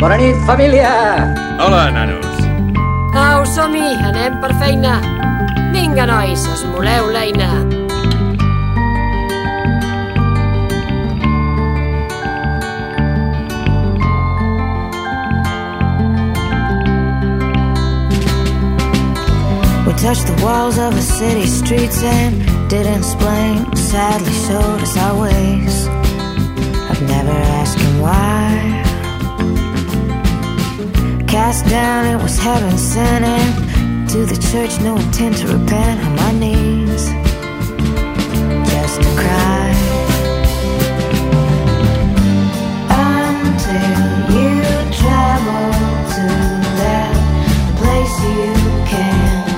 Bona nit, família! Hola, nanos. Au, som-hi, anem per feina. Vinga, nois, esmoleu l'eina. We touched the walls of a city streets and didn't explain. Sadly showed us our ways. I've never asked him why. Cast down, it was heaven sent in. To the church, no intent to repent on my knees. Just to cry. Until you travel to that place you can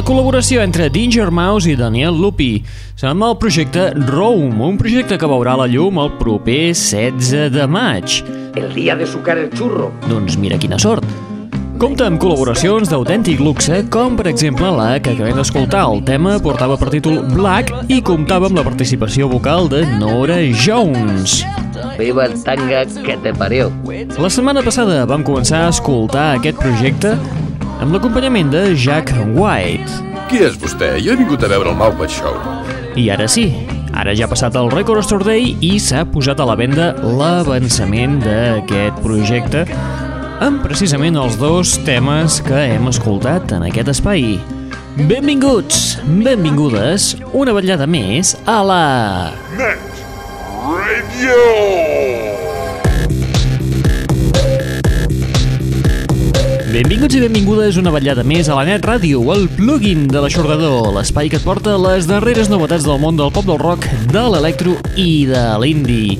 La col·laboració entre Danger Mouse i Daniel Lupi amb el projecte Roam, un projecte que veurà la llum el proper 16 de maig. El día de sucar el churro. Doncs mira quina sort. Compta amb col·laboracions d'autèntic luxe, com per exemple la que acabem d'escoltar. El tema portava per títol Black i comptava amb la participació vocal de Nora Jones. Viva el tanga que te parió. La setmana passada vam començar a escoltar aquest projecte amb l'acompanyament de Jack White. Qui és vostè? Jo he vingut a veure el Maupat Show. I ara sí, ara ja ha passat el Record Store Day i s'ha posat a la venda l'avançament d'aquest projecte amb precisament els dos temes que hem escoltat en aquest espai. Benvinguts, benvingudes, una vetllada més a la... Net Radio! Benvinguts i benvingudes una vetllada més a la Net Ràdio, el plugin de l'aixordador, l'espai que et porta les darreres novetats del món del pop del rock, de l'electro i de l'indie.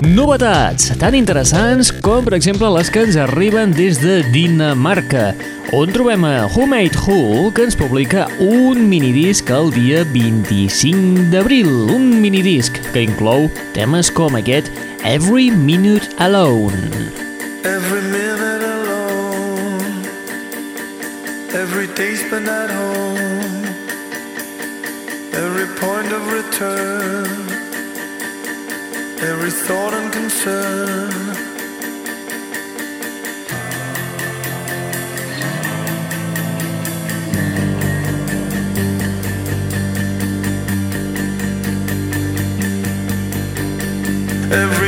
Novetats tan interessants com, per exemple, les que ens arriben des de Dinamarca, on trobem a Who Made Who, que ens publica un minidisc el dia 25 d'abril, un minidisc que inclou temes com aquest Every Minute Alone. Every minute Every day spent at home. Every point of return. Every thought and concern. Every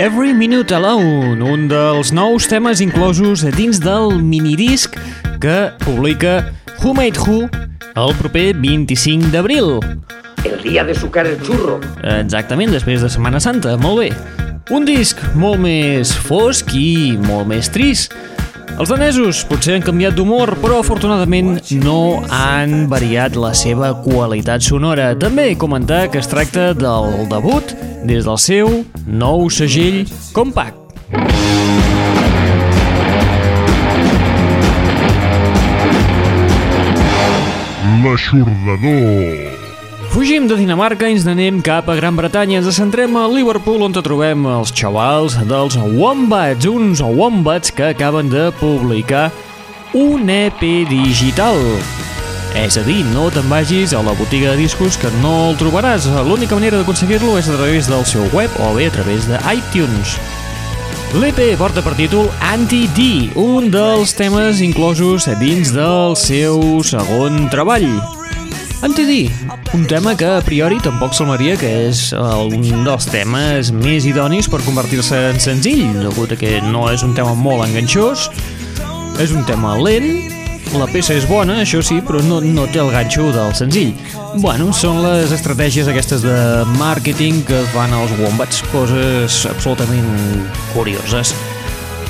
Every Minute Alone, un dels nous temes inclosos dins del minidisc que publica Who Made Who el proper 25 d'abril. El día de sucar el churro. Exactament, després de Setmana Santa, molt bé. Un disc molt més fosc i molt més trist. Els danesos potser han canviat d'humor, però afortunadament no han variat la seva qualitat sonora. També comentar que es tracta del debut des del seu nou segell compact. L'aixordador. Fugim de Dinamarca i ens n'anem cap a Gran Bretanya. Ens centrem a Liverpool, on trobem els xavals dels Wombats, uns Wombats que acaben de publicar un EP digital. És a dir, no te'n vagis a la botiga de discos que no el trobaràs. L'única manera d'aconseguir-lo és a través del seu web o bé a través de iTunes. L'EP porta per títol Anti-D, un dels temes inclosos dins del seu segon treball. Anti-D, un tema que a priori tampoc semblaria que és un dels temes més idonis per convertir-se en senzill, degut a que no és un tema molt enganxós, és un tema lent, la peça és bona, això sí, però no, no té el ganxo del senzill. Bueno, són les estratègies aquestes de màrqueting que fan els Wombats, coses absolutament curioses.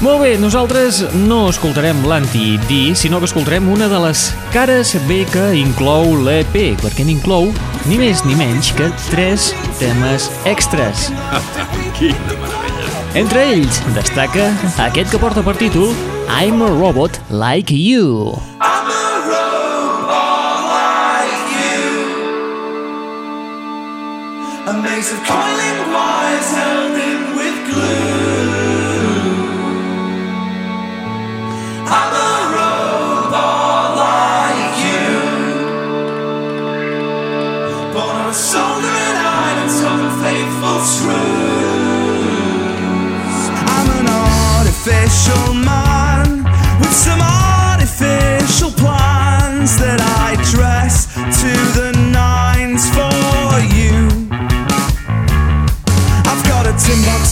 Molt bé, nosaltres no escoltarem l'anti-D, sinó que escoltarem una de les cares B que inclou l'EP, perquè n'inclou ni més ni menys que tres temes extras. Quina meravella. Entre ells destaca aquest que porta per títol I'm a Robot Like You. A maze of coiling wires held in with glue. I'm a robot like you. Born of a soldering iron and some faithful screws. I'm an artificial man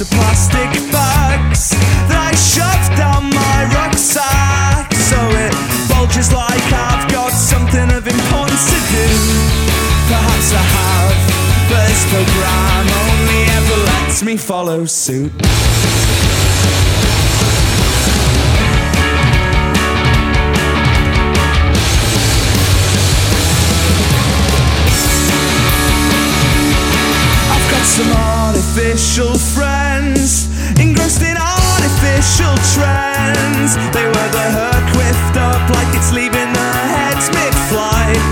of plastic bags that I shove down my rucksack so it bulges like I've got something of importance to do. Perhaps I have, but this program only ever lets me follow suit. I've got trends. They wear their hair quiffed up like it's leaving their heads mid-flight.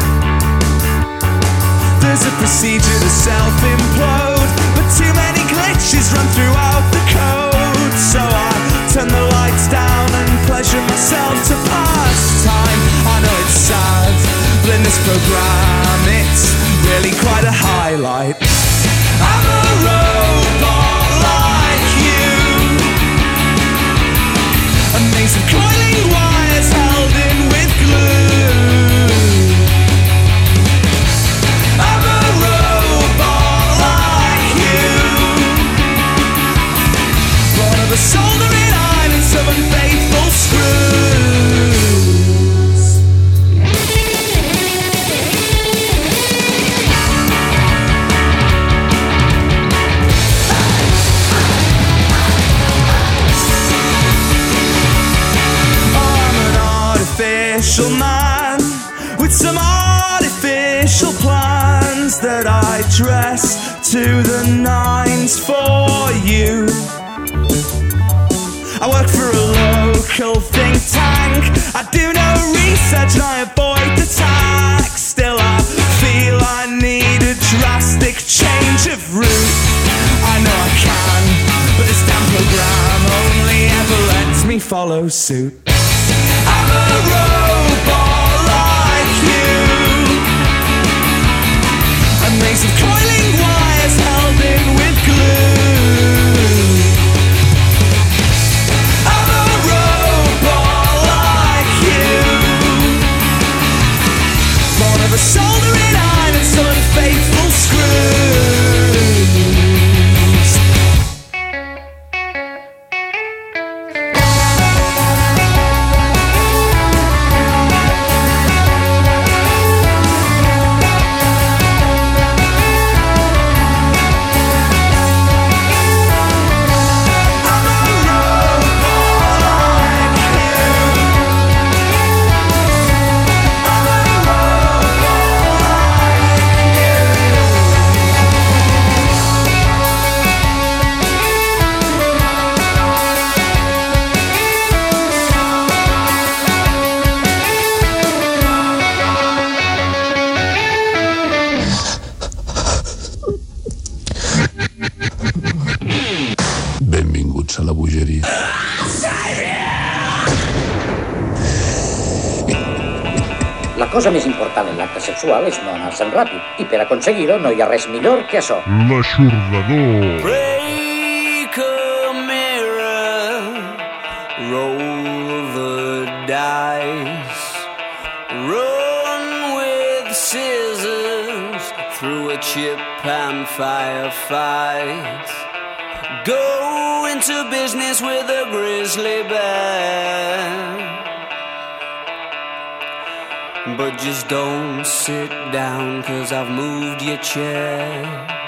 There's a procedure to self-implode, but too many glitches run throughout the code. So I turn the lights down and pleasure myself to pass time. I know it's sad, but in this program it's really quite a highlight. Sexual és no anar-se'n ràpid. I per aconseguir-ho no hi ha res millor que això. L'aixordador. Break a mirror, roll the dice, run with scissors through a chip and firefight. Go into business with a grizzly bear. But just don't sit down, cause I've moved your chair.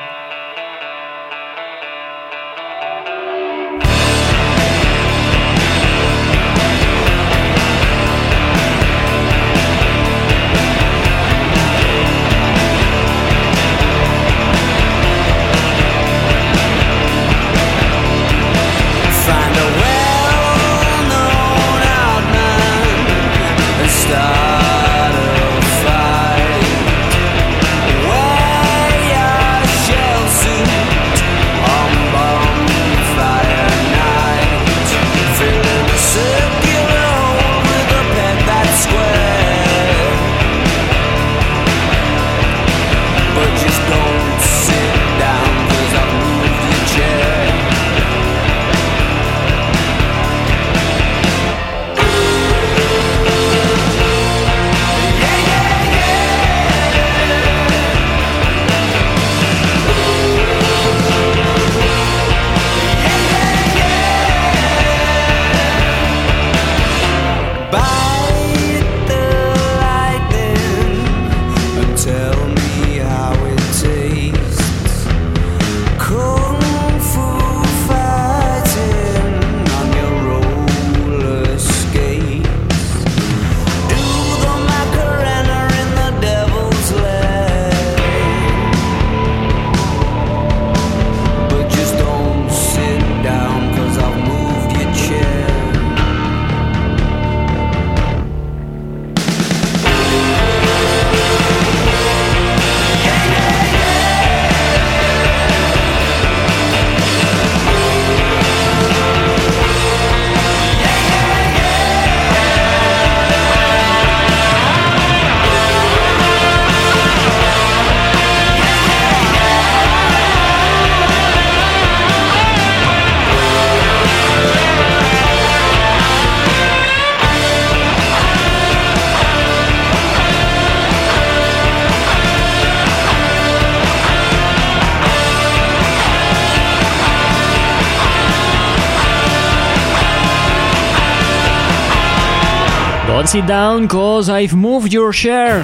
Sit down cause I've moved your chair.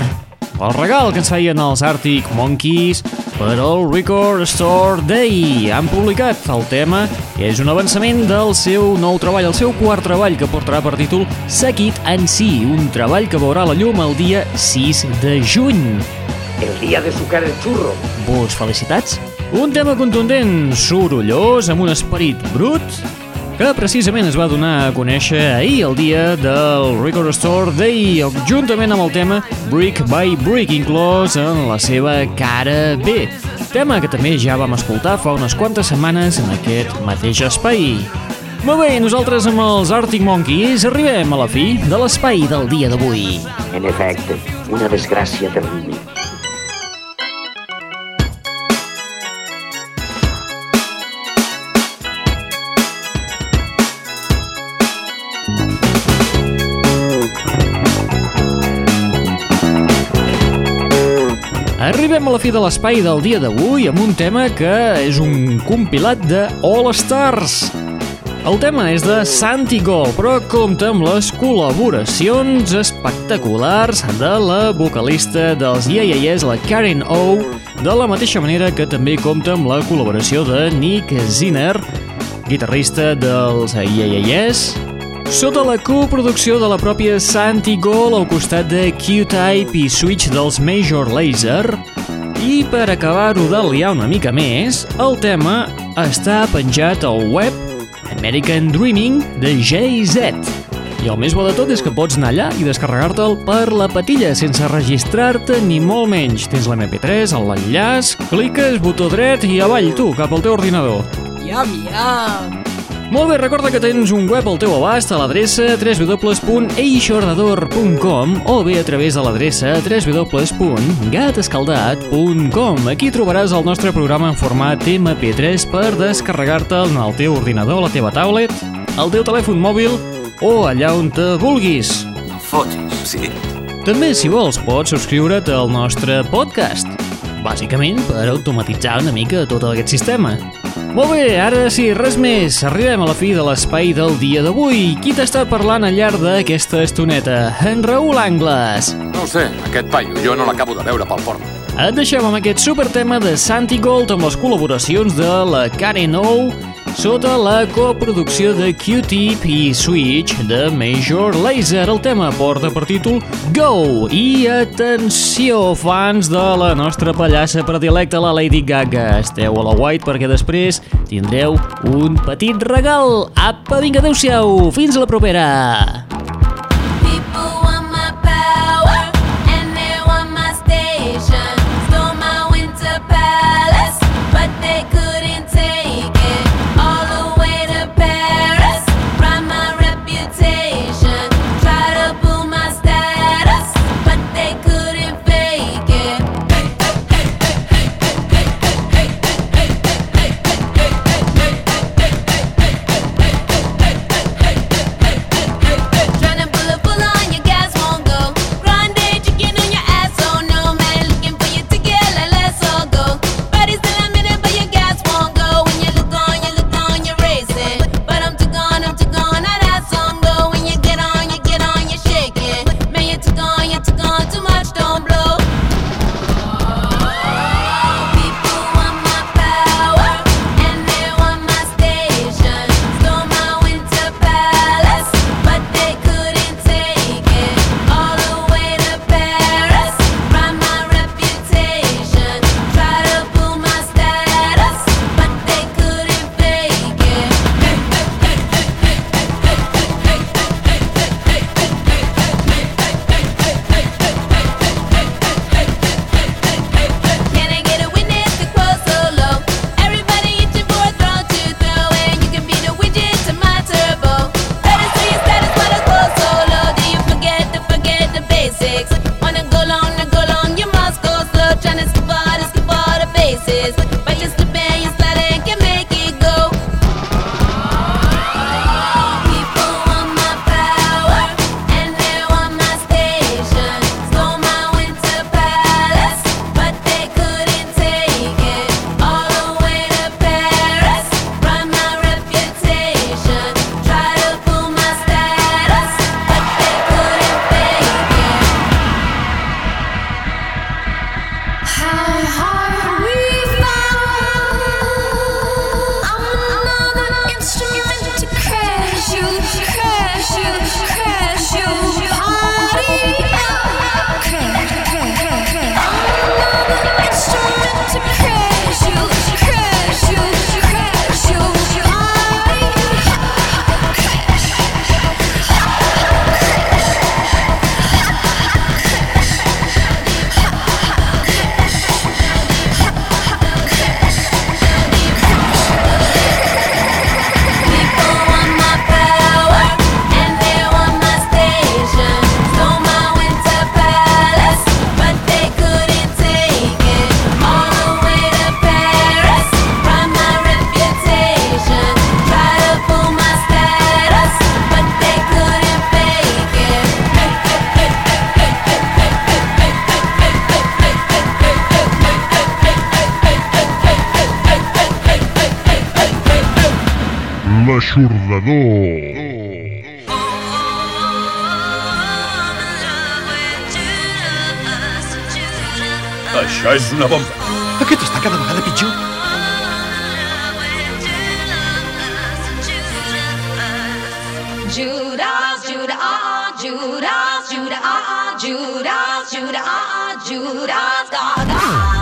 El regal que ens feien els Arctic Monkeys per al Record Store Day. Han publicat el tema i és un avançament del seu nou treball, el seu quart treball que portarà per títol Seguit en si, un treball que veurà la llum el dia 6 de juny. El día de sucar el churro. Vos felicitats? Un tema contundent, sorollós, amb un esperit brut, que precisament es va donar a conèixer ahir, el dia del Record Store Day, juntament amb el tema Brick by Brick, inclòs en la seva cara B. Tema que també ja vam escoltar fa unes quantes setmanes en aquest mateix espai. Molt bé, nosaltres amb els Arctic Monkeys arribem a la fi de l'espai del dia d'avui. En efecte, una desgràcia terrible. Arribem a la fi de l'espai del dia d'avui amb un tema que és un compilat de All Stars. El tema és de Santi Gol, però compta amb les col·laboracions espectaculars de la vocalista dels Yeahs, la Karen O, de la mateixa manera que també compta amb la col·laboració de Nick Zinner, guitarrista dels Yeahs, sota la coproducció de la pròpia Santi Gol al costat de Q-Type i Switch dels Major Lazer. I per acabar-ho de liar una mica més, el tema està penjat al web American Dreaming de Jay-Z. I el més bo de tot és que pots anar allà i descarregar-te'l per la patilla sense registrar-te ni molt menys. Tens l'MP3, l'enllaç, cliques, botó dret i avall tu, cap al teu ordinador. Iam, iam. Molt bé, recorda que tens un web al teu abast a l'adreça www.eixordador.com o bé a través de l'adreça www.gatescaldat.com Aquí trobaràs el nostre programa en format MP3 per descarregar-te'l en el teu ordinador, la teva tablet, el teu telèfon mòbil o allà on te vulguis. Fotis, sí. També, si vols, pots subscriure't al nostre podcast, bàsicament per automatitzar una mica tot aquest sistema. Molt bé, ara sí, res més. Arribem a la fi de l'espai del dia d'avui. Qui t'està parlant al llarg d'aquesta estoneta? En Raül Angles. No sé, aquest paio, jo no l'acabo de veure pel porno. Et deixem amb aquest super tema de Santi Gold amb les col·laboracions de la Karen O sota la coproducció de Q-Tip i Switch de Major Lazer. El tema porta per títol Go! I atenció, fans de la nostra pallassa predilecta, la Lady Gaga. Esteu a la White perquè després tindreu un petit regal. Apa, vinga, adeu-siau! Fins a la propera! L'Aixordador. Això és una bomba. Aquest està cada vegada pitjor. Judas, Judas, Judas, Judas, Judas, Judas, Judas, Judas, Judas,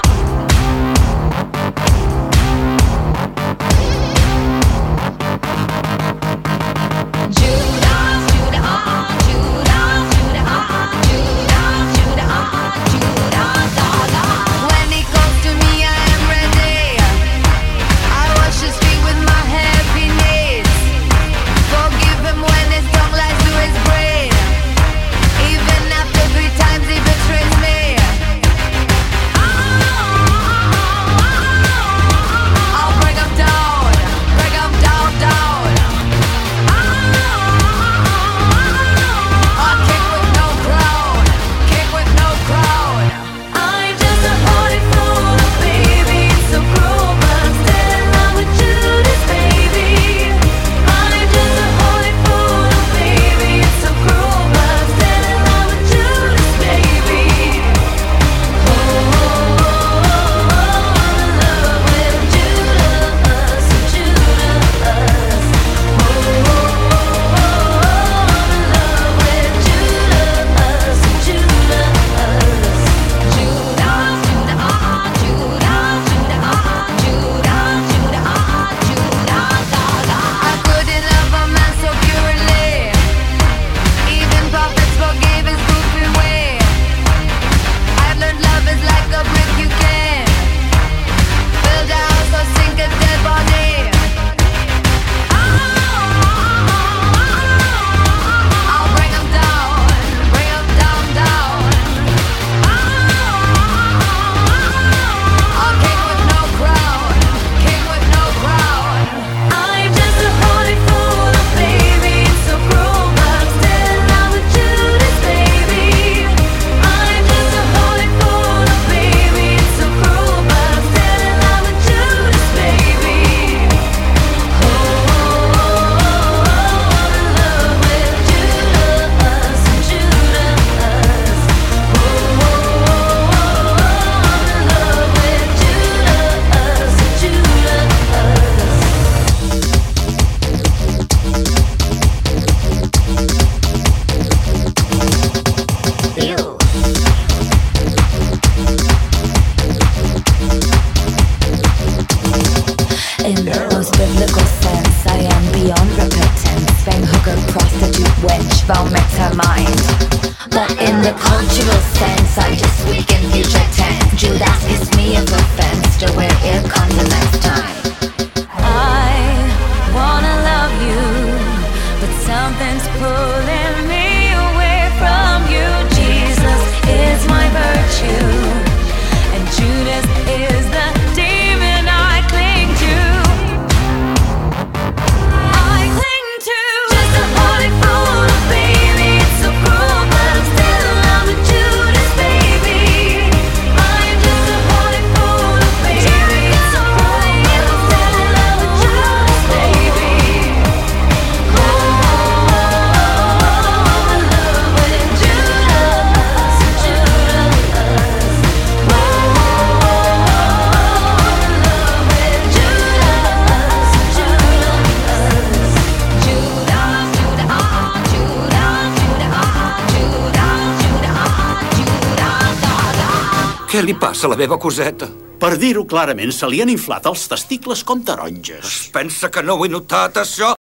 Li passa a la meva coseta? Per dir-ho clarament, se li han inflat els testicles com taronges. Es pensa que no ho he notat, això?